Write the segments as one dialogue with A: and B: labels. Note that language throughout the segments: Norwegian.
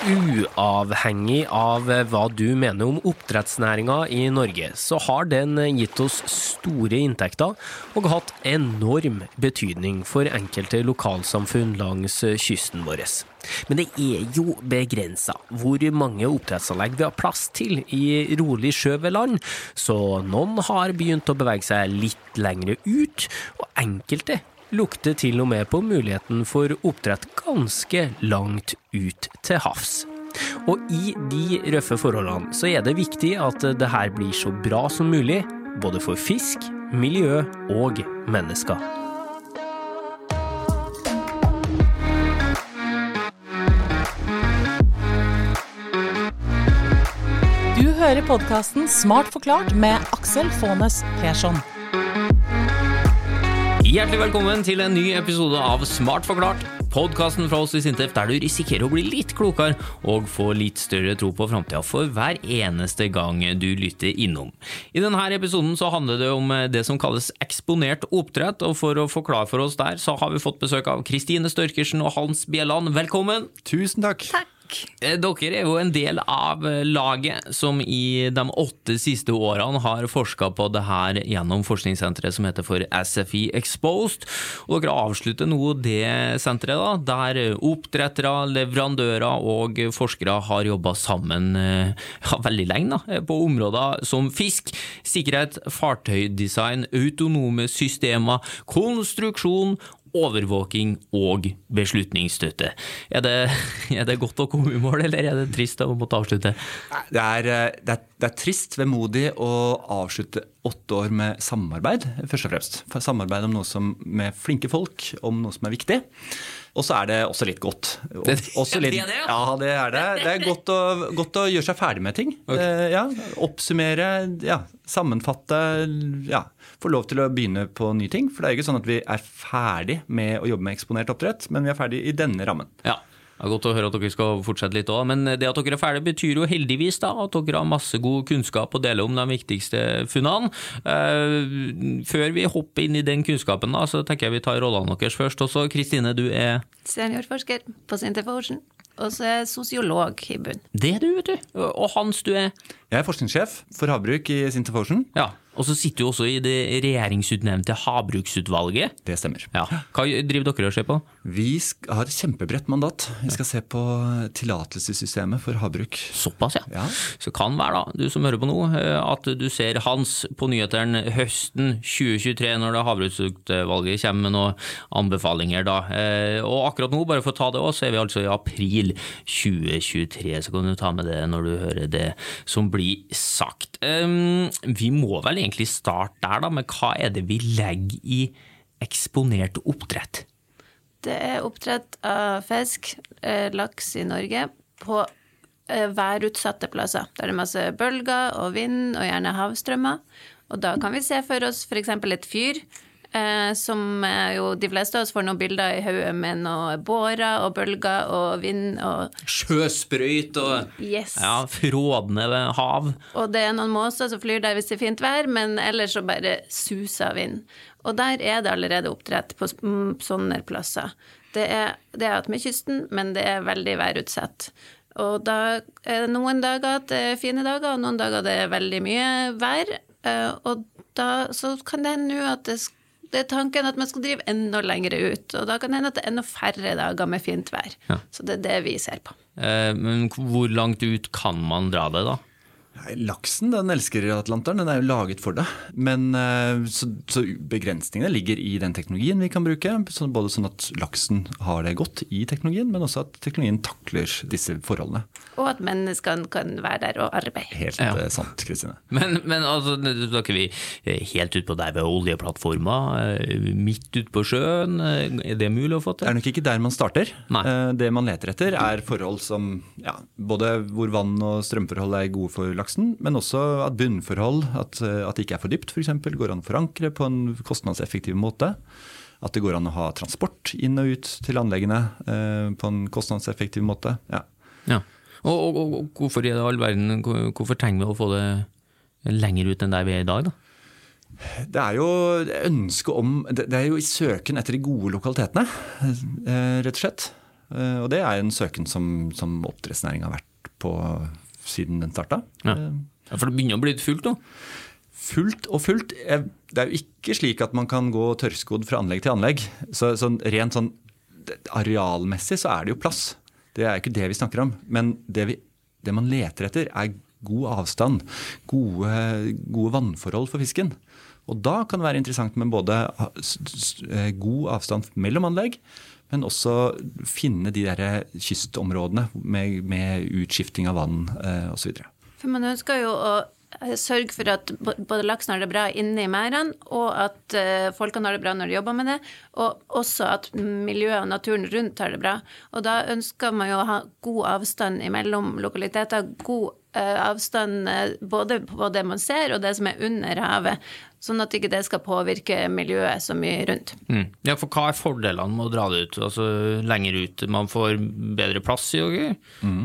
A: Uavhengig av hva du mener om oppdrettsnæringa i Norge, så har den gitt oss store inntekter og hatt enorm betydning for enkelte lokalsamfunn langs kysten vår. Men det er jo begrensa hvor mange oppdrettsanlegg vi har plass til i rolig sjø ved land, så noen har begynt å bevege seg litt lengre ut, og enkelte lukter til og med på muligheten for oppdrett ganske langt ut til havs. Og i de røffe forholdene så er det viktig at det her blir så bra som mulig, både for fisk, miljø og mennesker.
B: Du hører podkasten Smart forklart med Aksel Faanes Persson.
C: Hjertelig velkommen til en ny episode av Smart forklart. Podkasten fra oss i Sintef der du risikerer å bli litt klokere og få litt større tro på framtida for hver eneste gang du lytter innom. I denne episoden så handler det om det som kalles eksponert oppdrett, og for å forklare for oss der, så har vi fått besøk av Kristine Størkersen og Hans Bjelland. Velkommen!
D: Tusen takk.
C: Eh, Dere er jo en del av eh, laget som i de åtte siste årene har forska på det her gjennom forskningssenteret som heter for SFI Exposed. Og dere avslutter nå det senteret, da, der oppdrettere, leverandører og forskere har jobba sammen eh, ja, veldig lenge da, på områder som fisk, sikkerhet, fartøydesign, autonome systemer, konstruksjon overvåking og beslutningsstøtte. Er det, er det godt å komme i mål, eller er det trist å måtte avslutte?
D: Det er, eh, det, er, det er, trist, vemodig å avslutte åtte år med samarbeid, først og fremst. Samarbeid om noe som, med flinke folk, om noe som er viktig. Og så er det også litt godt. Også litt, ja. det er det. Det er godt å, godt å gjøre seg ferdig med ting. Okay. Eh, ja, oppsummere, ja, sammenfatte. ja få lov til å begynne på nye ting. For det er ikke sånn at vi er ferdig med å jobbe med eksponert oppdrett, men vi er ferdig i denne rammen.
C: Ja. Det er godt å høre at dere skal fortsette litt òg, men det at dere er ferdige betyr jo heldigvis da at dere har masse god kunnskap å dele om de viktigste funnene. Uh, før vi hopper inn i den kunnskapen, da, så tenker jeg vi tar rollene deres først. Også Kristine, du er
E: Seniorforsker på Sintef Ocean. Og så er jeg sosiolog i bunn.
C: Det er du, vet du. Og Hans, du er
D: Jeg er forskningssjef for havbruk i Sintef Ocean.
C: Ja, og så sitter du også i det regjeringsutnevnte havbruksutvalget.
D: Det stemmer.
C: Ja. Hva driver dere og ser på?
D: Vi har et kjempebredt mandat. Vi skal se på tillatelsessystemet for havbruk.
C: Såpass, ja. ja. Så kan være, da, du som hører på nå, at du ser Hans på nyhetene høsten 2023 når det havbruksutvalget kommer med noen anbefalinger. da. Og akkurat nå, bare for å ta det også, så er vi altså i april 2023. Så kan du ta med det når du hører det som blir sagt. Vi må vel egentlig starte der, da, med hva er det vi legger i eksponert oppdrett?
E: Det er oppdrett av fisk, laks i Norge, på værutsatte plasser. Der det er masse bølger og vind og gjerne havstrømmer. Og da kan vi se for oss f.eks. et fyr. Eh, som jo de fleste av oss får noen bilder i hodet med noen bårer og bølger og vind og
C: Sjøsprøyt og
E: yes.
C: ja, frådende hav.
E: Og det er noen måser som flyr der hvis det er fint vær, men ellers så bare suser vind. Og der er det allerede oppdrett på sånne plasser. Det er, det er attmed kysten, men det er veldig værutsatt. Og da er det noen dager at det er fine dager, og noen dager det er veldig mye vær. Og da så kan det hende at det det er tanken at man skal drive enda lengre ut. Og da kan det hende at det er enda færre dager med fint vær. Ja. Så det er det vi ser på.
C: Eh, men hvor langt ut kan man dra det, da?
D: Laksen den elsker Atlanteren, den er jo laget for det. Men så, så, begrensningene ligger i den teknologien vi kan bruke. Så både sånn at laksen har det godt i teknologien, men også at teknologien takler disse forholdene.
E: Og at menneskene kan være der og arbeide.
D: Helt ja. sant, Kristine.
C: Men, men altså, da snakker vi helt utpå der ved oljeplattformer, midt ute på sjøen. Er det mulig å få til?
D: Det er nok ikke der man starter.
C: Nei.
D: Det man leter etter, er forhold som ja, både hvor vann og strømforhold er gode for laksen, men også at bunnforhold, at, at det ikke er for dypt f.eks., går an å forankre på en kostnadseffektiv måte. At det går an å ha transport inn og ut til anleggene eh, på en kostnadseffektiv måte. Ja.
C: ja. Og, og, og, hvorfor i all verden, hvorfor trenger vi å få det lenger ut enn der vi er i dag, da?
D: Det er jo ønsket om Det er jo i søken etter de gode lokalitetene, rett og slett. Eh, Og det er en søken som, som oppdrettsnæringa har vært på siden den starta.
C: Ja. Ja, For det begynner å bli litt fullt nå?
D: Fullt og fullt. Det er jo ikke slik at man kan gå tørrskodd fra anlegg til anlegg. Så, så rent sånn arealmessig så er det jo plass. Det er ikke det vi snakker om. Men det, vi, det man leter etter, er god avstand. Gode, gode vannforhold for fisken. Og da kan det være interessant med både eh, god avstand mellom anlegg, men også finne de der kystområdene med, med utskifting av vann eh, osv.
E: For man ønsker jo å eh, sørge for at både laksen har det bra inne i merdene, og at eh, folkene har det bra når de jobber med det, og også at miljøet og naturen rundt har det bra. Og da ønsker man jo å ha god avstand mellom lokaliteter, god eh, avstand eh, både på det man ser og det som er under havet, sånn at ikke det skal påvirke miljøet så mye rundt.
C: Mm. Ja, for hva er fordelene med å dra det ut? Altså lenger ut? Man får bedre plass i okay? Mm.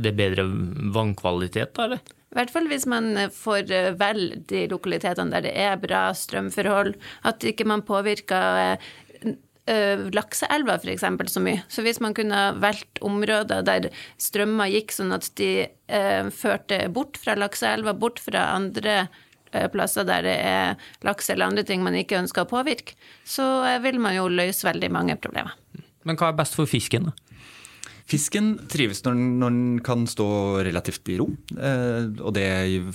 C: Det er bedre vannkvalitet, da, eller?
E: I hvert fall hvis man eh, får eh, vel de lokalitetene der det er bra strømforhold, at ikke man påvirker eh, eh, lakseelva f.eks. så mye. Så hvis man kunne valgt områder der strømmer gikk sånn at de eh, førte bort fra lakseelva, bort fra andre eh, plasser der det er laks eller andre ting man ikke ønsker å påvirke, så eh, vil man jo løse veldig mange problemer.
C: Men hva er best for fisken? da?
D: Fisken trives når den, når den kan stå relativt i ro, eh, og det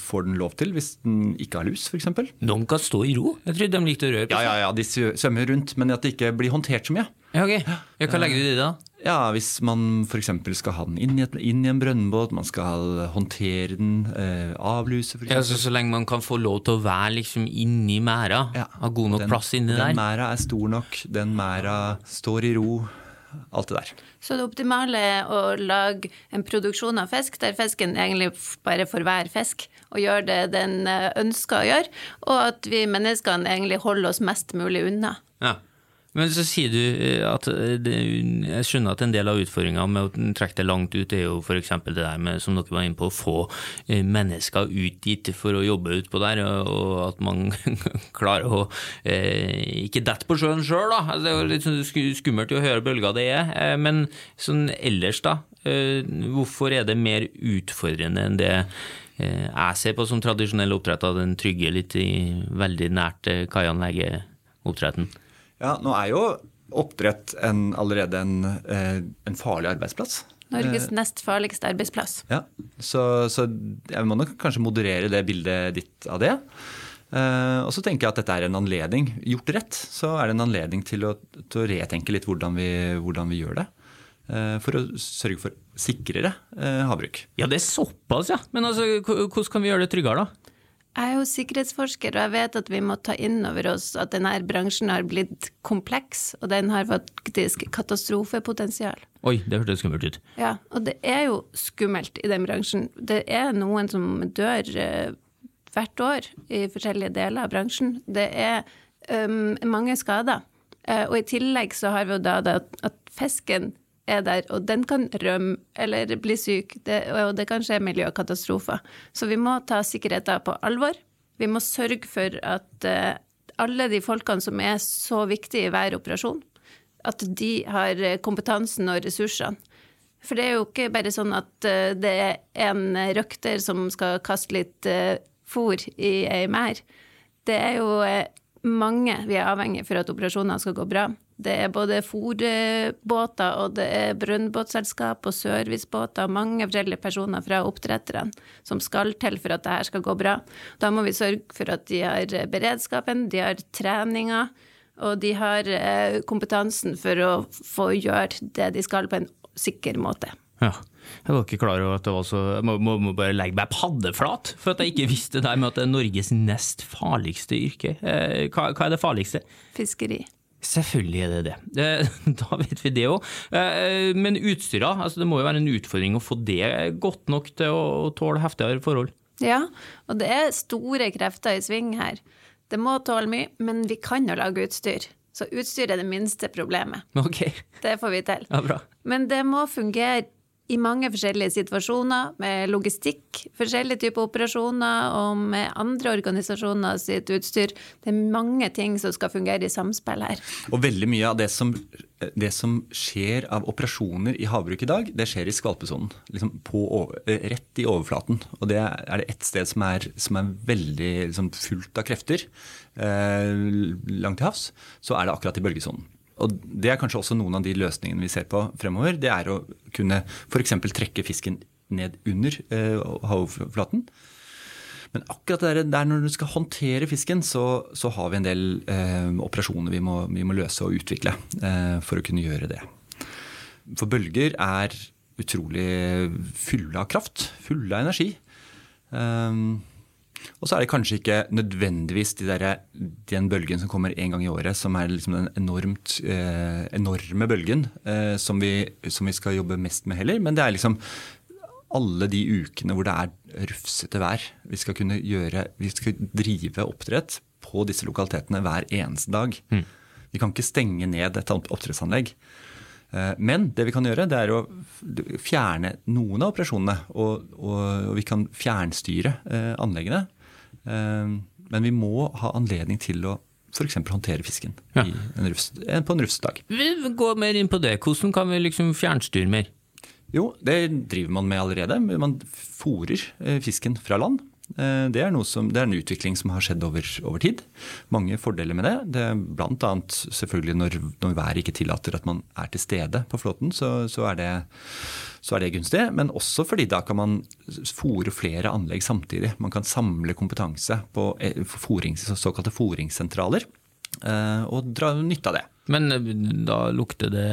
D: får den lov til hvis den ikke har lus f.eks.
C: De kan stå i ro? Jeg trodde de likte å røre på seg.
D: ja, ja, de svømmer rundt, men at det ikke blir håndtert så mye.
C: Ja, ok. Jeg hva legger det i da?
D: Ja, Hvis man f.eks. skal ha den inn i, et, inn i en brønnbåt, man skal håndtere den, eh, avluse f.eks.
C: Ja, så, så lenge man kan få lov til å være liksom inni merda,
D: Ja.
C: ha god nok
D: Den-
C: plass inni
D: Den
C: der.
D: mæra er stor nok, den mæra står i ro. Alt det der.
E: Så det optimale er å lage en produksjon av fisk der fisken egentlig bare får være fisk, og gjøre det den eh, ønsker å gjøre, og at vi menneskene egentlig holder oss mest mulig unna.
C: Ja. Men så sier du eh, at eh, det, jeg skjønner at en del av utfordringa med å trekke det langt ut, er jo f.eks. det der med, som dere var inne på, å få eh, mennesker ut dit for å jobbe utpå der, og at man klarer å eh, ikke dette på sjøen sjøl, da. Altså, det er jo litt sånn skummelt å høre bølger det er. Men sånn ellers, da. Hvorfor er det mer utfordrende enn det jeg ser på som tradisjonell oppdrett av den trygge, litt i, veldig nært kaianleggeoppdretten?
D: Ja, nå er jo oppdrett en, allerede en, eh, en farlig arbeidsplass.
E: Norges nest farligste arbeidsplass.
D: Ja, så, så jeg må nok kanskje moderere det bildet ditt av det. Eh, og så tenker jeg at dette er en anledning. Gjort rett, så er det en anledning til å, til å retenke litt hvordan vi, hvordan vi gjør det. eh, for å sørge for sikrere eh, havbruk.
C: Ja, det er såpass, ja. Men altså, hvordan kan vi gjøre det tryggere, da?
E: Jeg er jo sikkerhetsforsker, og jeg vet at vi må ta inn over oss at denne bransjen har blitt kompleks, og den har faktisk katastrofepotensial.
C: Oi, det hørtes skummelt ut.
E: Ja, og det er jo skummelt i den bransjen. Det er noen som dør eh, hvert år i forskjellige deler av bransjen. Det er um, mange skader. Uh, og i tillegg så har vi jo da det at, at fisken er der, og den kan rømme eller bli syk, det, og det kan skje miljøkatastrofer. Så vi må ta sikkerheten på alvor. Vi må sørge for at uh, alle de folkene som er så viktige i hver operasjon, at de har kompetansen og ressursene. For det er jo ikke bare sånn at uh, det er en røkter som skal kaste litt uh, fôr i ei merd. Det er jo mange vi er avhengig for at operasjonene skal gå bra. Det er både fòrbåter, og det er brønnbåtselskap og servicebåter, mange forskjellige personer fra oppdretterne som skal til for at det her skal gå bra. Da må vi sørge for at de har beredskapen, de har treninga, og de har eh, kompetansen for å få gjøre det de skal på en sikker måte.
C: Ja. Jeg var ikke klar over at det var så må, må, må bare legge meg paddeflat for at jeg ikke visste det med at det er Norges nest farligste yrke. Eh, hva, hva er det farligste?
E: Fiskeri.
C: Selvfølgelig er det det. Eh, Da vet vi det òg. Men utstyret, altså det må jo være en utfordring å få det godt nok til å tåle heftigere forhold.
E: Ja, og det er store krefter i sving her. Det må tåle mye, men vi kan jo lage utstyr. Så utstyr er det minste problemet.
C: Ok,
E: Det får vi til.
C: ja bra.
E: Men det må fungere i mange forskjellige situasjoner, med logistikk, forskjellige typer operasjoner og med andre organisasjoner sitt utstyr. Det er mange ting som skal fungere i samspill her.
D: Og veldig mye av det som, det som skjer av operasjoner i havbruk i dag, det skjer i skvalpesonen. Liksom over, rett i overflaten. Og det er det ett sted som er, som er veldig liksom, fullt av krefter, eh, langt til havs, så er det akkurat i bølgesonen. Og Det er kanskje også noen av de løsningene vi ser på fremover. Det er å kunne f.eks. trekke fisken ned under eh, havoverflaten. Men akkurat der, der, når du skal håndtere fisken, så, så har vi en del eh, operasjoner vi må, vi må, løse og utvikle eh, for å kunne gjøre det. For bølger er utrolig fulle av kraft, fulle av energi. Um, og så er det kanskje ikke nødvendigvis de der, den bølgen som kommer en gang i året, som er liksom den enormt, eh, enorme bølgen eh, som, vi, som, vi, skal jobbe mest med heller. Men det er liksom alle de ukene hvor det er rufsete vær. Vi skal kunne gjøre, vi skal drive oppdrett på disse lokalitetene hver eneste dag. Mm. Vi kan ikke stenge ned et oppdrettsanlegg. Eh, men det vi kan gjøre, det er å fjerne noen av operasjonene. Og, og, og vi kan fjernstyre eh, anleggene. Eh, men vi må ha anledning til å f.eks. håndtere fisken ja. en eh, på en rufsdag.
C: Vi går mer inn på det. Hvordan kan vi liksom fjernstyre mer?
D: Jo, det driver man med allerede. Man fôrer eh, fisken fra land. Det er, som, det er, en utvikling som har skjedd over, over, tid. Mange fordeler med det. det Bl.a. selvfølgelig når, når været ikke tillater at man er til stede på flåten, så, så er det så er det gunstig. Men også fordi da kan man fòre flere anlegg samtidig. Man kan samle kompetanse på eh, forings, såkalte fòringssentraler eh, og dra nytte av det.
C: Men eh, da lukter det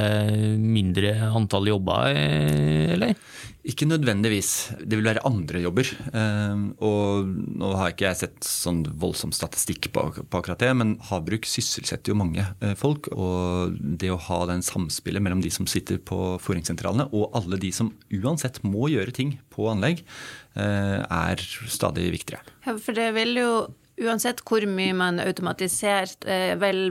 C: mindre antall jobber, eller?
D: Ikke nødvendigvis. Det vil være andre jobber. Ehm, og nå har ikke jeg sett sånn voldsom statistikk på, på akkurat det, men havbruk sysselsetter jo mange eh, folk. Og det å ha den samspillet mellom de som sitter på fôringssentralene og alle de som uansett må gjøre ting på anlegg, eh, er stadig viktigere.
E: Ja, for det vil jo uansett hvor mye man automatiserer, eh, vel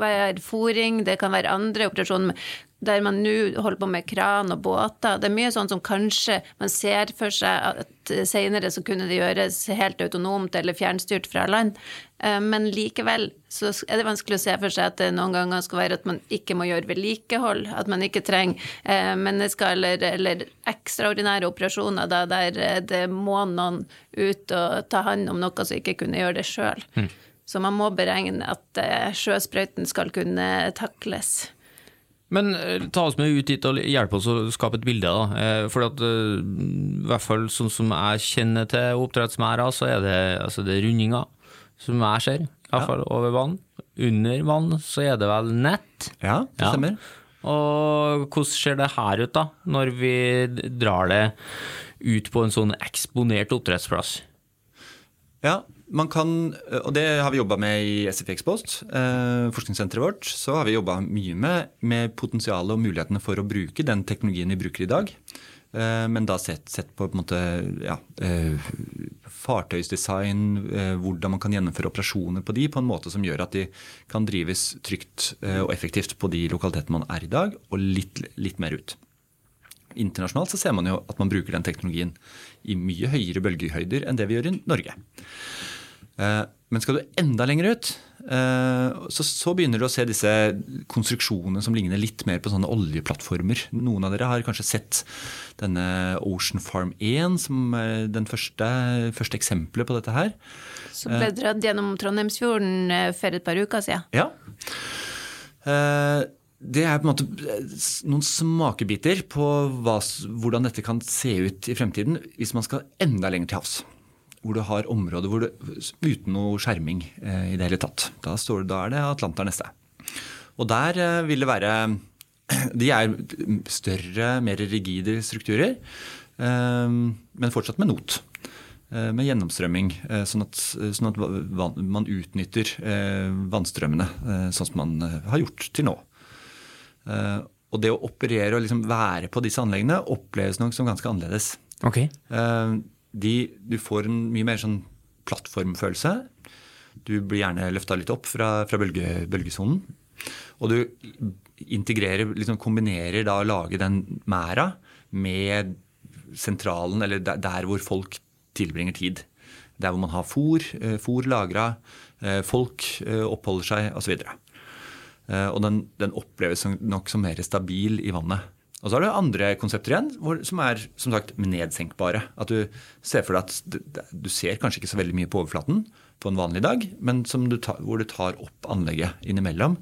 E: være fòring, det kan være andre operasjoner der man nå holder på med kran og båter. Det er mye sånn som kanskje man ser for seg at senere så kunne det gjøres helt autonomt eller fjernstyrt fra land. Eh, men likevel så er det vanskelig å se for seg at det noen ganger skal være at man ikke må gjøre vedlikehold. At man ikke trenger eh, mennesker eller, eller ekstraordinære operasjoner da, der eh, det må noen ut og ta hånd om noe som ikke kunne gjøre det sjøl. Så man må beregne at sjøsprøyten skal kunne takles.
C: Men eh, ta oss med ut dit og hjelp oss å skape et bilde. da. Eh, for at, eh, i hvert fall sånn som jeg kjenner til oppdrettsmerder, så er det, altså det er rundinger, som jeg ser. I hvert fall over vann. Under vann så er det vel nett.
D: Ja, det ja. stemmer.
C: Og hvordan ser det her ut, da, når vi drar det ut på en sånn eksponert oppdrettsplass?
D: Ja, man kan, og det har vi jobba med i SFI Expost, eh, forskningssenteret vårt. Så har vi jobba mye med, med potensialet og mulighetene for å bruke den teknologien vi bruker i dag. Eh, men da sett, sett på, på måte, ja, eh, fartøysdesign, eh, hvordan man kan gjennomføre operasjoner på de på en måte som gjør at de kan drives trygt eh, og effektivt på de lokalitetene man er i dag, og litt, litt mer ut. Internasjonalt så ser man jo at man bruker den teknologien i mye høyere bølgehøyder enn det vi gjør i Norge. Eh, men skal du enda lenger ut, eh, så, så, begynner du å se disse konstruksjonene som ligner litt mer på sånne oljeplattformer. Noen av dere har kanskje sett denne Ocean Farm 1 som er den første, første eksempelet på dette her.
E: Som ble dratt gjennom Trondheimsfjorden eh, for et par uker siden.
D: Ja. Det er på en måte noen smakebiter på hva, hvordan dette kan se ut i fremtiden hvis man skal enda lenger til havs hvor du har områder hvor du, uten noe skjerming eh, i det hele tatt. Da, står, da er det Atlanteren neste. Og der eh, vil det være De er større, mer rigide strukturer, eh, men fortsatt med not. Eh, med gjennomstrømming, eh, sånn at, sånn at van, man utnytter eh, vannstrømmene sånn som man har gjort til nå. Og det å operere og liksom være på disse anleggene oppleves nok som ganske annerledes.
C: Okay
D: de, du får en mye mer sånn plattformfølelse. Du blir gjerne løfta litt opp fra, fra bølge, bølgesonen. Og du integrerer, liksom kombinerer da å lage den mæra med sentralen, eller der, der hvor folk tilbringer tid. Der hvor man har fôr, eh, fôr lagra, eh, folk eh, oppholder seg osv. så Og den, den oppleves nok som mer stabil i vannet. Og så har du andre konsepter igjen, hvor, som er som sagt nedsenkbare. At du ser for deg at du, ser kanskje ikke så veldig mye på overflaten på en vanlig dag, men som du ta, hvor du tar opp anlegget innimellom.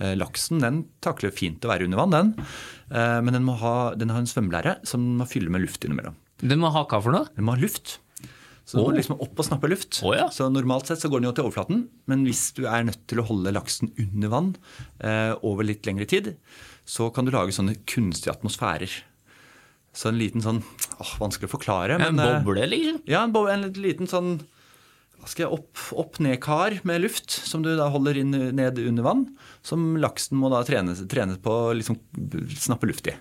D: Eh, laksen den takler fint å være under vann, den. Eh, men den, må ha, den har en svømmelære som den må fylle med luft innimellom.
C: Den må ha hva for noe?
D: Den må ha luft. Så må liksom opp og snappe luft.
C: Oh, ja.
D: Så Normalt sett så går den jo til overflaten, men hvis du er nødt til å holde laksen under vann eh, over litt lengre tid, så kan du lage sånne kunstige atmosfærer. Så en liten sånn åh, Vanskelig å forklare.
C: En
D: men, eh,
C: boble, liksom?
D: Ja, en, boble, en liten sånn skal jeg, opp- opp-ned-kar med luft, som du da holder inn, ned under vann. Som laksen må da trene, trene på å liksom snappe luft i.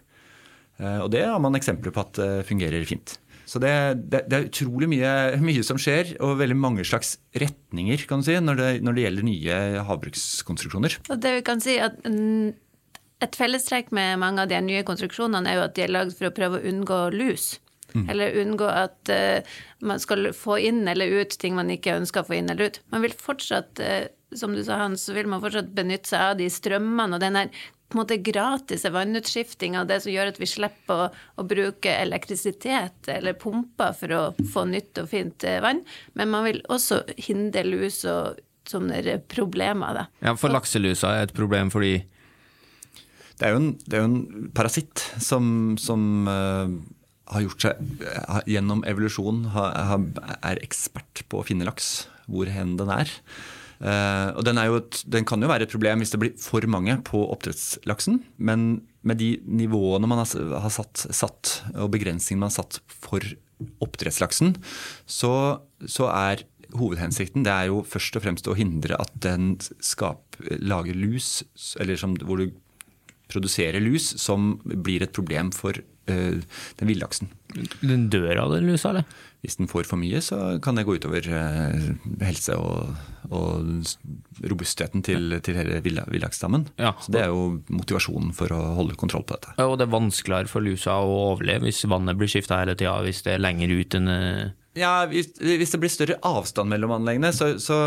D: Eh, Og det har man eksempler på at det fungerer fint. Så det, det, det er utrolig mye, mye som skjer, og veldig mange slags retninger kan du si, når det, når det gjelder nye havbrukskonstruksjoner.
E: Og det vi kan si at mm, Et fellestrekk med mange av de nye konstruksjonene er jo at de er lagd for å prøve å unngå lus. Eller unngå at uh, man skal få inn eller ut ting man ikke ønsker å få inn eller ut. Man vil fortsatt, uh, som du sa Hans, så vil man fortsatt benytte seg av de strømmene og den her på en måte gratis vannutskifting av det som gjør at vi slipper å, å bruke elektrisitet eller pumper for å få nytt og fint eh, vann. Men man vil også hindre lus og sånne problemer, da.
C: Ja, for lakselusa er et problem fordi
D: Det er jo en, det er jo en parasitt som, som uh, har gjort seg uh, Gjennom evolusjon har, har, er ekspert på å finne laks, hvor hen den er. Eh, og den, et, den kan jo være et problem hvis det blir for mange på oppdrettslaksen. Men med de nivåene man har, har satt, satt, og begrensningene man har satt for oppdrettslaksen, så, så er hovedhensikten det er jo først og fremst å hindre at den skap, lager lus, eller som, hvor du produserer lus som blir et problem for uh, den villaksen.
C: Den dør av den lusa, eller?
D: Hvis den får for mye, så kan det gå utover uh, helse og, og robustheten til, til hele villaksstammen.
C: Ja.
D: Så det er jo motivasjonen for å holde kontroll på dette.
C: Ja, Og det er vanskeligere for lusa å overleve hvis vannet blir skifta hele tida, hvis det er lenger ut enn eh,
D: Ja, hvis, hvis det blir større avstand mellom anleggene, så, så,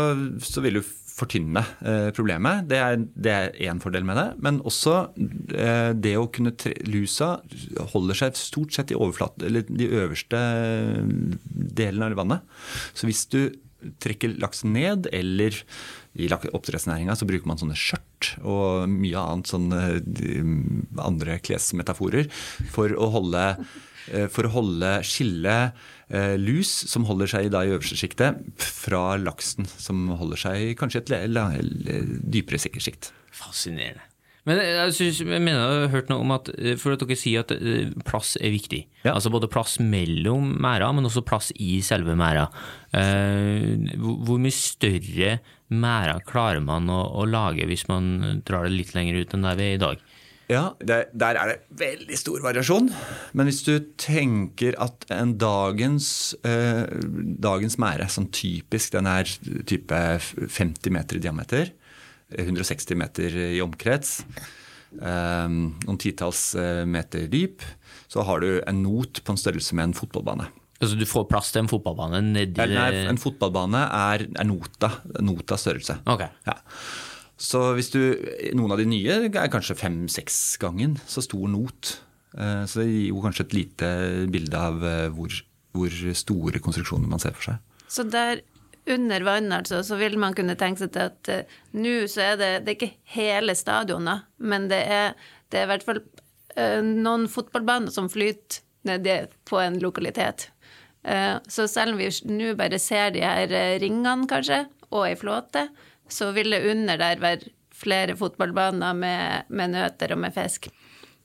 D: så vil du fortynne eh, problemet. Det er, det er én fordel med det. Men også eh, det å kunne tre, Lusa holder seg stort sett i overflate, eller de øverste delene av vannet. Så hvis du trekker laksen ned, eller i oppdrettsnæringa så bruker man sånne skjørt og mye annet sånn eh, andre klesmetaforer for å holde eh, for å holde skille eh, lus, som holder seg i øverste sjiktet, fra laksen, som holder seg kanskje i et dypere sikkert dypere.
C: Fascinerende. Men jeg, synes, jeg mener jeg har hørt noe om at eh, For at dere sier at eh, plass er viktig.
D: Ja.
C: Altså både plass mellom merder, men også plass i selve merda. Eh, hvor, hvor mye større merder klarer man å, å lage hvis man drar det litt lenger ut enn der vi er i dag?
D: Ja, det, Der er det veldig stor variasjon. Men hvis du tenker at en dagens, eh, dagens mære, sånn typisk, den er type 50 meter i diameter, 160 meter i omkrets, eh, noen titalls eh, meter dyp, så har du en not på en størrelse med en fotballbane.
C: Altså Du får plass til en fotballbane nedi
D: Nei, en fotballbane er, er nota, nota størrelse.
C: Okay.
D: Ja. Så hvis du, noen av de nye er kanskje fem-seks gangen så stor not. Eh, Så det gir jo kanskje et lite bilde av hvor, hvor store konstruksjoner man ser for seg.
E: Så der under vann, altså, så vil man kunne tenke seg til at uh, nå så er det, det er ikke hele stadionet, men det er, det er i hvert fall uh, noen fotballbaner som flyter nedi på en lokalitet. Uh, så selv om vi nå bare ser de her ringene, kanskje, og ei flåte, så vil det under der være flere fotballbaner med, med nøter og med fisk.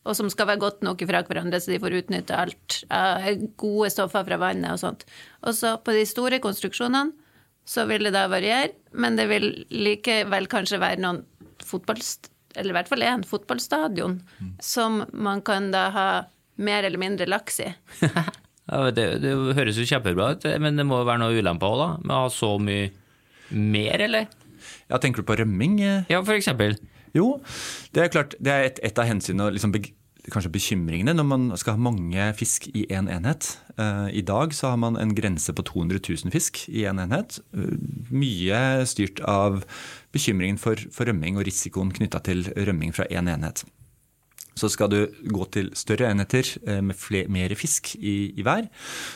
E: Og som skal være godt nok fra hverandre, så de får utnytte alt av gode stoffer fra vannet og sånt. Og så på de store konstruksjonene så vil det da variere, men det vil likevel kanskje være noen fotballst... Eller i hvert fall én fotballstadion som man kan da ha mer eller mindre laks i.
C: Ja, det, det høres jo kjempebra ut, men det må jo være noe ulempe òg, da? Med å ha så mye mer, eller?
D: Ja, Tenker du på rømming?
C: Ja, for eksempel.
D: Jo, det er klart, det er et, et av hensynene å liksom kanskje bekymringene når man skal ha mange fisk i én en enhet. Eh, I dag så har man en grense på 200 000 fisk i én en enhet. Eh, mye styrt av bekymringen for, for rømming og risikoen knytta til rømming fra én en enhet. Så skal du gå til større enheter eh, med flere, mer fisk i, i hver,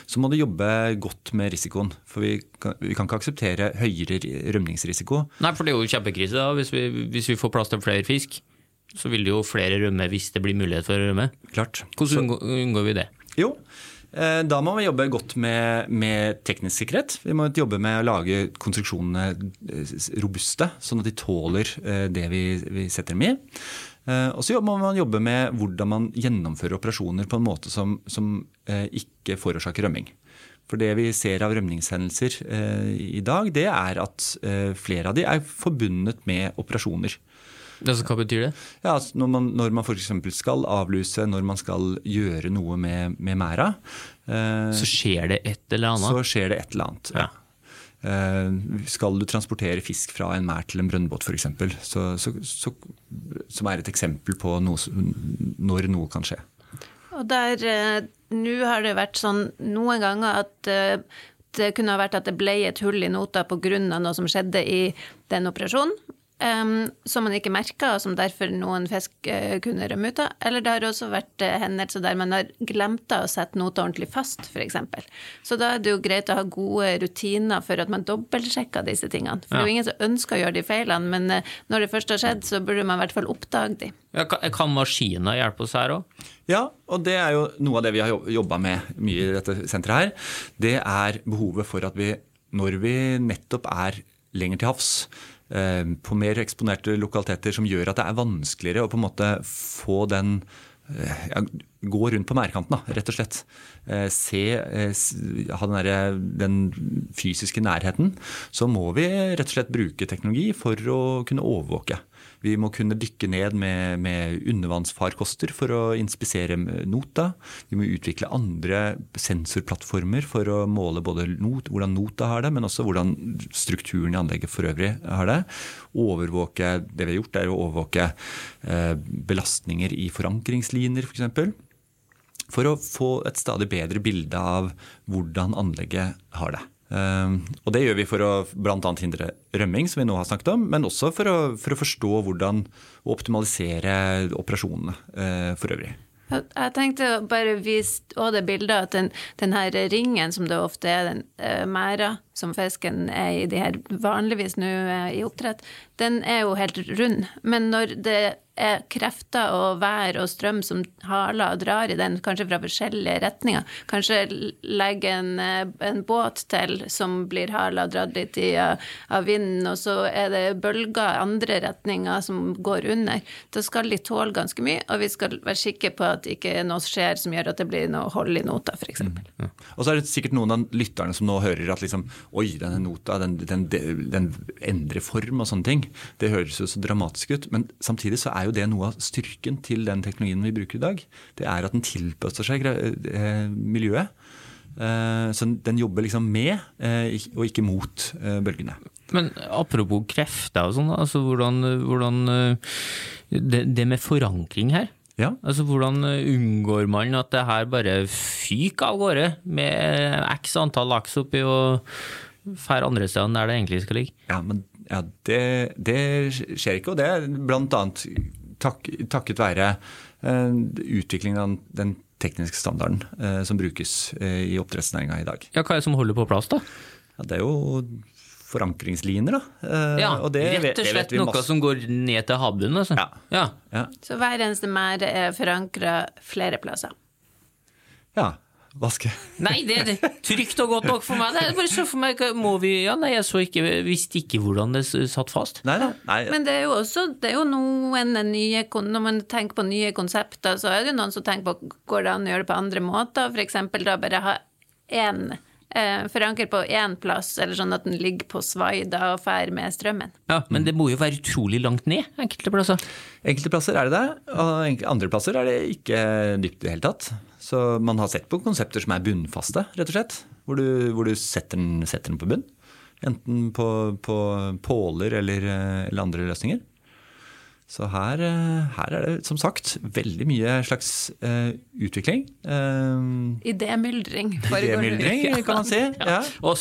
D: så må du jobbe godt med risikoen. For vi kan, vi kan ikke akseptere høyere ri- rømningsrisiko.
C: Nei, for det er jo kjempekrise da, hvis vi, hvis vi får plass til flere fisk. Så vil det jo flere rømme hvis det blir mulighet for å rømme.
D: Klart.
C: Hvordan unngår, unngår vi det?
D: Jo, eh, da må vi jobbe godt med, med teknisk sikkerhet. Vi må jobbe med å lage konstruksjonene eh, robuste, sånn at de tåler eh, det vi, vi setter dem i. Og så må man jobbe med hvordan man gjennomfører operasjoner på en måte som, som ikke forårsaker rømming. For det vi ser av rømningshendelser i dag, det er at flere av de er forbundet med operasjoner.
C: Altså, hva betyr det?
D: Ja, altså når man, når man f.eks. skal avluse, når man skal gjøre noe med, med mæra, eh,
C: Så skjer det et eller annet.
D: så skjer det et eller annet.
C: Ja.
D: Eh, skal du transportere fisk fra en mær til en brønnbåt f.eks., så, så, så, som er et eksempel på noe, når noe kan skje.
E: Og der eh, Nå har det vært sånn noen ganger at eh, det kunne ha vært at det ble et hull i nota pga. noe som skjedde i den operasjonen. Em, som man ikke merka, og som derfor noen fisk uh, kunne rømme ut av. Eller det har også vært uh, hendelser der man har glemt å sette nota ordentlig fast, f.eks. Så da er det jo greit å ha gode rutiner for at man dobbeltsjekker disse tingene. For det er jo ingen som ønsker å gjøre de feilene, men uh, når det først har skjedd, så burde man i hvert fall oppdage de.
C: Ja, kan, kan maskiner hjelpe oss her òg?
D: Ja, og det er jo noe av det vi har jobba med mye i dette senteret her. Det er behovet for at vi, når vi nettopp er lenger til havs, på mer eksponerte lokaliteter som gjør at det er vanskeligere å på en måte få den eh, ja, Gå rundt på mærkanten, rett og slett. Eh, Se, eh, ha den, der, den fysiske nærheten. Så må vi rett og slett bruke teknologi for å kunne overvåke. Vi må kunne dykke ned med, med undervannsfarkoster for å inspisere nota. Vi må utvikle andre sensorplattformer for å måle både not, hvordan nota har det, men også hvordan strukturen i anlegget for øvrig har det. Overvåke, det vi har gjort, er å overvåke eh, belastninger i forankringslinjer, f.eks. For, for å få et stadig bedre bilde av hvordan anlegget har det. Um, og Det gjør vi for å bl.a. hindre rømming, som vi nå har snakket om, men også for å, for å forstå hvordan å optimalisere operasjonene uh, for øvrig.
E: Jeg tenkte å bare vise også det bildet at den, den her ringen som det ofte er, den uh, mæra som fisken er i de her vanligvis nå uh, i oppdrett, den er jo helt rund. Men når det krefter og vær og strøm som haler og drar i den, kanskje fra forskjellige retninger, kanskje legge en, eh, en båt til som blir hala og dratt litt i av, av vinden, og så er det bølger andre retninger som går under, da skal de tåle ganske mye, og vi skal være sikre på at ikke noe skjer som gjør at det blir noe hold i nota, f.eks.
D: Mm. Og så er det sikkert noen av lytterne som nå hører at liksom, oi, denne nota den, den, den endrer form og sånne ting. Det høres jo så dramatisk ut. Men samtidig så er jo det noe av styrken til den teknologien vi bruker i dag. Det er at den tilpasser seg eh, miljøet. Eh, så den jobber liksom med, eh, og ikke mot bølgene.
C: Men apropos krefter og sånn, altså hvordan, hvordan det, det med forankring her.
D: Ja.
C: Altså Hvordan unngår man at det her bare fyker av gårde med x antall laks oppi og fer andre steder der det egentlig skal ligge?
D: Ja, men ja, det, det skjer ikke, og det er bl.a. Tak, takket være eh, utviklingen av den tekniske standarden eh, som brukes eh, i oppdrettsnæringa i dag.
C: Ja, Hva er det som holder på plass, da?
D: Ja, det er jo forankringslinjer, da.
C: Ja,
D: og det
C: Rett og
D: det vet
C: slett
D: vi
C: noe
D: masse-
C: som går ned til havbunnen? Altså.
D: Ja.
C: ja.
D: Ja.
E: Så hver eneste merd er forankra flere plasser.
D: ja. Vaske.
C: Nei, det er trygt og godt nok for meg. Det er bare så for meg, må vi, ja, nei, Jeg så ikke, visste ikke hvordan det satt fast.
D: Nei, nei. nei.
E: Men det er jo også det er jo noen nye Når man tenker på nye konsepter, så er det jo noen som tenker på går det an å gjøre det på andre måter. F.eks. da bare ha én eh, foranker på én plass, eller sånn at den ligger på svai da og fer med strømmen.
C: Ja, Men det må jo være utrolig langt ned enkelte plasser.
D: Enkelte plasser er det det, og andre plasser er det ikke dypt i det hele tatt. Så man har sett på konsepter som er bunnfaste, rett og slett. Hvor du, hvor du setter, den, setter den på bunn. Enten på, på påler eller, eh, eller andre løsninger. Så her, eh, her, er det som sagt veldig mye slags uh, utvikling. Uh,
E: idémyldring.
D: Idémyldring, kan man si. ja.
C: Og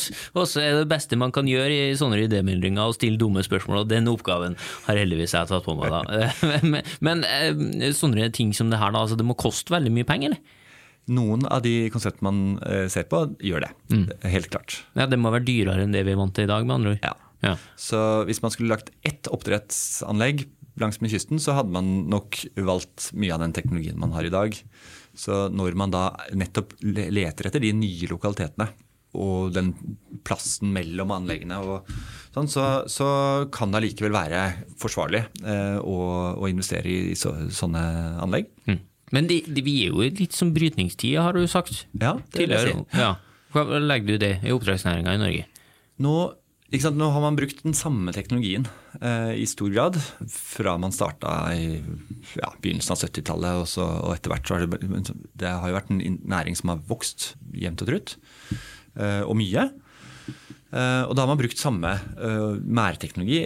C: så er det beste man kan gjøre i sånne idémyldringer å stille dumme spørsmål, og den oppgaven har heldigvis jeg tatt på meg. da. men, men uh, sånne ting som det her, da, altså det må koste veldig mye penger? eller?
D: Noen av de konseptene man ser på, gjør det. Mm. Helt klart.
C: Ja, Det må være dyrere enn det vi er vant til i dag, med andre ord.
D: Ja. ja. Så hvis man skulle lagt ett oppdrettsanlegg langs med kysten, så hadde man nok valgt mye av den teknologien man har i dag. Så når man da nettopp leter etter de nye lokalitetene, og den plassen mellom anleggene, og sånn, så, så kan det allikevel være forsvarlig eh, å, å, investere i så, sånne anlegg. Mm.
C: Men de, de, vi er jo litt som brytningstid, har du sagt
D: ja, det tidligere. Si.
C: Ja. Hva legger du det i oppdragsnæringa i Norge?
D: Nå nå har man brukt den samme teknologien eh, i stor grad fra man starta i ja, begynnelsen av 70-tallet. Og, og, etter hvert så har det, det har jo vært en næring som har vokst jevnt og trutt, eh, og mye. Eh, og da har man brukt samme eh, mærteknologi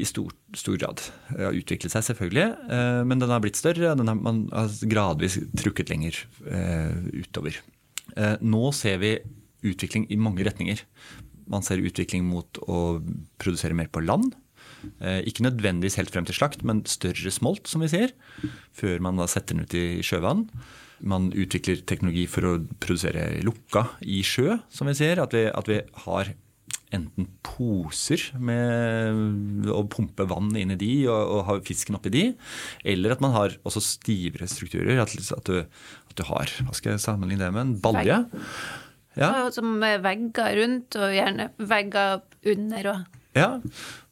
D: i stor, stor grad. Det har utviklet seg selvfølgelig, eh, men den har blitt større. Den har, man har gradvis trukket lenger eh, utover. nå ser vi utvikling i mange retninger. Man ser utvikling mot å produsere mer på land. Eh, ikke nødvendigvis helt frem til slakt, men større smolt, som vi sier. Før man da setter den ut i sjøvann. Man utvikler teknologi for å produsere lukka i sjø, som vi sier. At vi, at vi har enten poser med å pumpe vann inn i de og, og ha fisken oppi de, eller at man har også stivere strukturer. At, at, du, at du, har Hva skal jeg sammenligne det med? En balje.
E: Ja. Som vegger rundt, og gjerne vegger under òg.
D: Ja,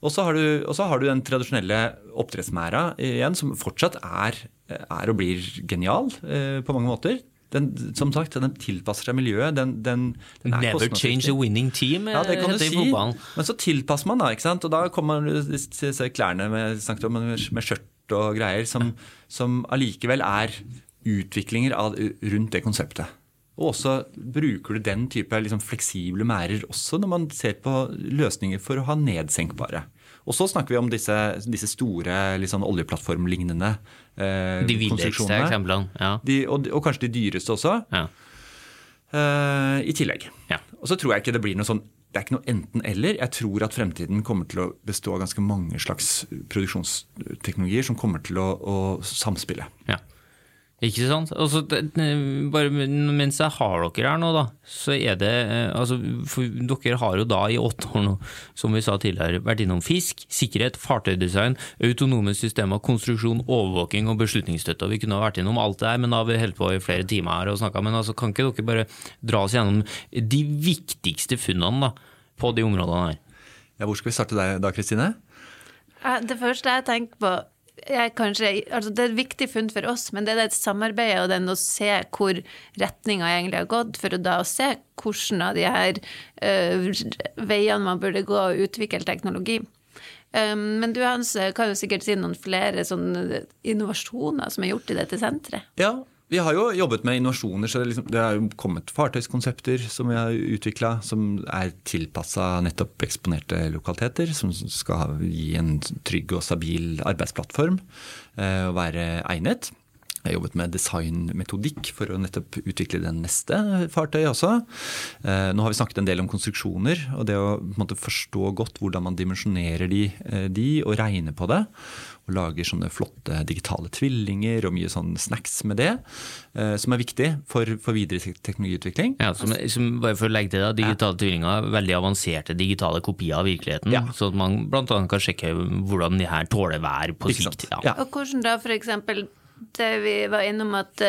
D: og så har, har, du den tradisjonelle oppdrettsmæra igjen, som fortsatt er, er og blir genial eh, på mange måter. Den, som sagt, den tilpasser seg miljøet. Den, den,
C: den Never change a winning team,
D: ja, det kan du si. Men så tilpasser man, da. ikke sant? Og da kommer disse klærne med, med skjørt og greier, som, som allikevel er utviklinger av, rundt det konseptet. Og også bruker du den type liksom, fleksible mærer også når man ser på løsninger for å ha nedsenkbare. Og så snakker vi om disse, disse store liksom, oljeplattformlignende
C: eh, De konstruksjonene. eksemplene. Ja.
D: De, og, og, kanskje de dyreste også. Ja. Eh, I tillegg. Ja. Og så tror jeg ikke det blir noe sånn det er ikke noe enten-eller. Jeg tror at fremtiden kommer til å bestå av ganske mange slags produksjonsteknologier som kommer til å, å samspille. Ja.
C: Ikke sant? Altså, bare mens jeg har dere her nå, da, så er det eh, altså, Dere har jo da i åtte år nå, som vi sa tidligere, vært innom fisk, sikkerhet, fartøydesign, autonome systemer, konstruksjon, overvåking og beslutningsstøtte. Vi kunne ha vært innom alt det her, men da har vi holdt på i flere timer her og snakka. Men altså, kan ikke dere bare dra oss gjennom de viktigste funnene da, på de områdene her?
D: Ja, hvor skal vi starte deg da, Kristine?
E: Det første jeg tenker på Kanskje, altså det er et viktig funn for oss, men det er et samarbeid og den å se hvor retninga egentlig har gått, for å da se hvordan av de her uh, veiene man burde gå og utvikle teknologi. Um, men du Hans, kan jo sikkert si noen flere sånne innovasjoner som er gjort i dette senteret?
D: Ja, vi har jo jobbet med innovasjoner, så det, liksom, det er jo kommet fartøyskonsepter som vi har utvikla, som er tilpassa nettopp eksponerte lokaliteter, som skal gi en trygg og stabil arbeidsplattform eh, og være egnet. Jeg har jobbet med designmetodikk for å nettopp utvikle den neste fartøyet også. Eh, nå har vi snakket en del om konstruksjoner, og det å måte, forstå godt hvordan man dimensjonerer de, eh, de og regne på det og lager sånne flotte digitale tvillinger og mye sånn snacks med det, eh, som er viktig for, for videre teknologiutvikling.
C: Ja, som, som, bare for å legge til det, Digitale ja. tvillinger, veldig avanserte digitale kopier av virkeligheten, ja. så at man bl.a. kan sjekke hvordan de her tåler vær på sikt.
E: Ja. Og hvordan da for eksempel det vi var innom at,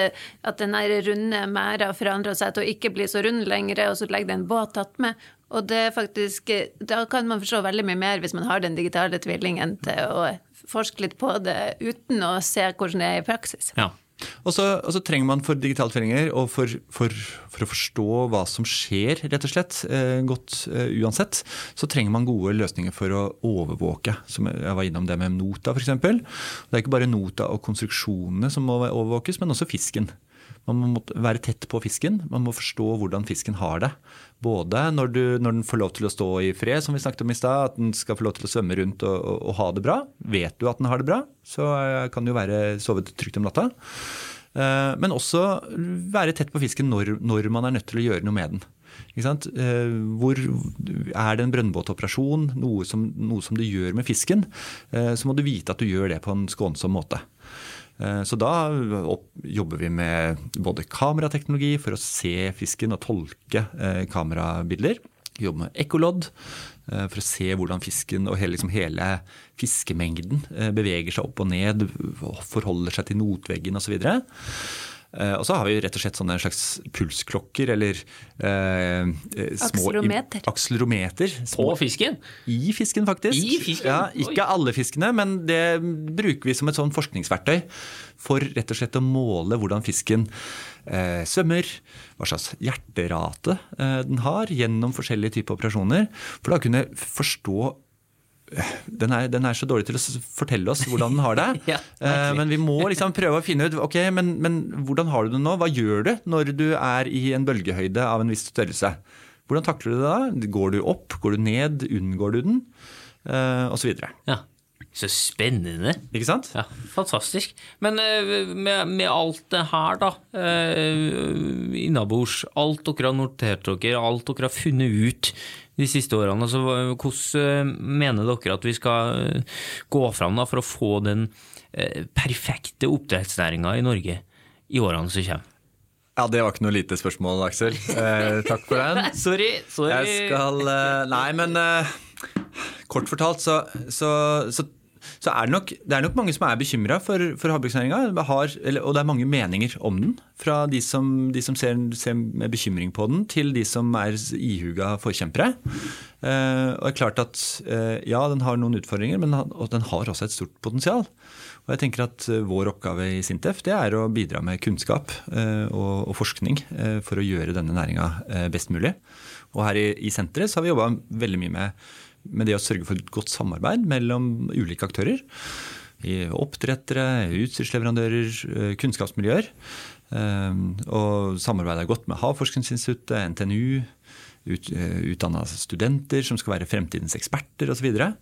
E: at den runde merda forandrer seg til å ikke bli så rund lenger, og så legger det en båt attmed. Og det faktisk, da kan man forstå veldig mye mer hvis man har den digitale tvillingen til å forske litt på det uten å se hvordan det er i praksis.
D: Ja. Og så, og så, trenger man for digitale tvillinger, og for, for, for, å forstå hva som skjer, rett og slett, eh, godt eh, uansett, så trenger man gode løsninger for å overvåke. Som jeg var innom det med Nota f.eks. Det er ikke bare Nota og konstruksjonene som må overvåkes, men også fisken. Man må være tett på fisken. Man må forstå hvordan fisken har det. Både når, du, når den får lov til å stå i fred, som vi snakket om i stad, at den skal få lov til å svømme rundt og, og, og, ha det bra. Vet du at den har det bra, så eh, kan du jo være sovet trygt om natta. Eh, men også være tett på fisken når, når man er nødt til å gjøre noe med den. Hvor Er det en brønnbåtoperasjon, noe noe som, du gjør med fisken, så må du vite at du gjør det på en skånsom måte. Eh, så da jobber vi med både kamerateknologi for å se fisken og tolke eh, kamerabilder. Vi jobber med ekkolodd eh, for å se hvordan fisken og hele, liksom hele fiskemengden beveger seg opp og ned, forholder seg til notveggen osv. Eh, og så har vi rett og slett sånne slags pulsklokker eller eh,
E: eh små Akselerometer.
D: Akselerometer.
C: På fisken?
D: I fisken, faktisk.
C: I fisken?
D: Ja, ikke Oi. alle fiskene, men det bruker vi som et sånn forskningsverktøy for rett og slett å måle hvordan fisken eh, svømmer, hva slags hjerterate eh, den har gjennom forskjellige typer operasjoner. For da kunne forstå den er, den er, så dårlig til å fortelle oss hvordan den har det. ja, uh, men vi må liksom prøve å finne ut ok, men, men, hvordan har du det nå? Hva gjør du når du er i en bølgehøyde av en viss størrelse? Hvordan takler du det da? Går du opp? Går du ned? Unngår du den? Uh, og så videre.
C: Ja. Så spennende.
D: Ikke sant?
C: Ja, Fantastisk. Men uh, med, med, alt det her, da, uh, innabords, alt dere har notert dere, alt dere har funnet ut de siste årene. Altså, hvordan eh, mener dere at vi skal eh, gå fram da, for å få den eh, perfekte oppdrettsnæringa i Norge i årene som kommer?
D: Ja, Det var ikke noe lite spørsmål, Aksel. Eh, takk for den.
C: sorry, sorry.
D: Jeg skal eh, Nei, men eh, kort fortalt så, så, så så er det, nok, det er nok mange som er bekymra for, for havbruksnæringa. Og det er mange meninger om den. Fra de som, de som ser, ser, med bekymring på den, til de som er ihuga forkjempere. Eh, og det er klart at eh, ja, den har noen utfordringer, men den har også et stort potensial. Og jeg tenker at eh, Vår oppgave i Sintef det er å bidra med kunnskap eh, og, og forskning eh, for å gjøre denne næringa eh, best mulig. Og her i, i senteret så har vi jobba veldig mye med med det å sørge for et godt samarbeid mellom ulike aktører. Oppdrettere, utstyrsleverandører, eh, kunnskapsmiljøer. Eh, og samarbeidet er godt med Havforskningsinstituttet, NTNU, ut, eh, utdanna studenter som skal være fremtidens eksperter osv. Og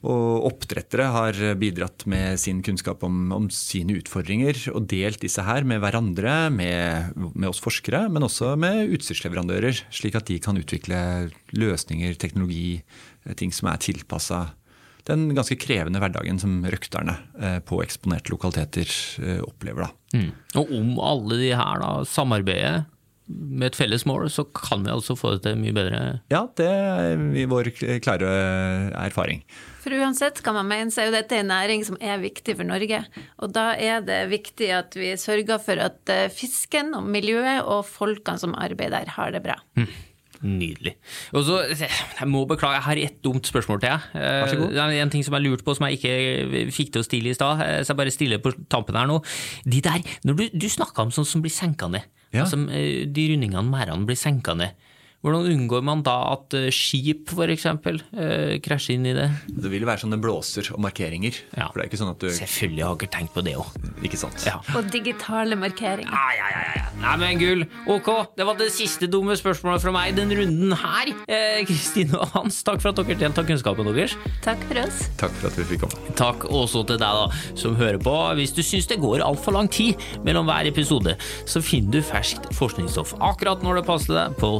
D: oppdrettere har bidratt med sin kunnskap om, om, sine utfordringer og delt disse her med hverandre, med, med, oss forskere, men også med utstyrsleverandører. Slik at de kan utvikle løsninger, teknologi, ting som er tilpassa den ganske krevende hverdagen som røkterne eh, på eksponerte lokaliteter eh, opplever.
C: Mm. Og om alle de her da samarbeider med et felles mål, så kan vi altså få det til mye bedre?
D: Ja, det er vår klare erfaring.
E: For uansett hva man mener, så er jo dette en næring som er viktig for Norge. Og da er det viktig at vi sørger for at eh, fisken og miljøet og folkene som arbeider der, har det bra. Mm.
C: Nydelig. Og så, Jeg må beklage, jeg har ett dumt spørsmål til deg. God. Det er en ting som jeg lurte på som jeg ikke fikk til å stille i stad, eh, så jeg bare stiller på tampen her nå. De der, når Du, du snakka om sånn som blir senka ned. Ja. Altså, eh, de rundingene, merdene, blir senka ned. Hvordan unngår man da at eh, skip f.eks. Eh, krasjer inn i det?
D: Det vil være sånne blåser og markeringer.
C: Ja.
D: For det er ikke sånn at du
C: Selvfølgelig har dere tenkt på det òg.
D: Ikke sant.
E: Ja. Og digitale markeringer. Ja,
C: ja, ja, ja. Nei, men gull. Ok, det var det siste dumme spørsmålet fra meg i den runden her. Eh, Kristine eh, og Hans, takk for at dere delte kunnskapen deres.
E: Takk for oss.
D: Takk for at vi fikk komme.
C: Takk også til deg, da, som hører på. Hvis du syns det går altfor lang tid mellom hver episode, så finner du ferskt forskningsstoff akkurat når det passer deg på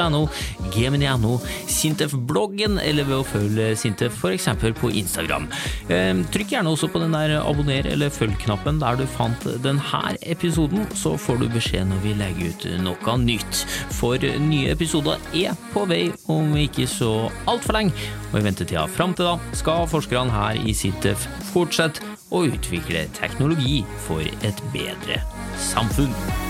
C: sintef.no gmn.no, Sintef-bloggen eller ved å følge Sintef f.eks. på Instagram. Ehm, trykk gjerne også på den der abonner eller følg-knappen der du fant denne episoden, så får du beskjed når vi legger ut noe nytt. For nye episoder er på vei om ikke så altfor lenge, og i ventetida fram til da skal forskerne her i Sintef fortsette å utvikle teknologi for et bedre samfunn.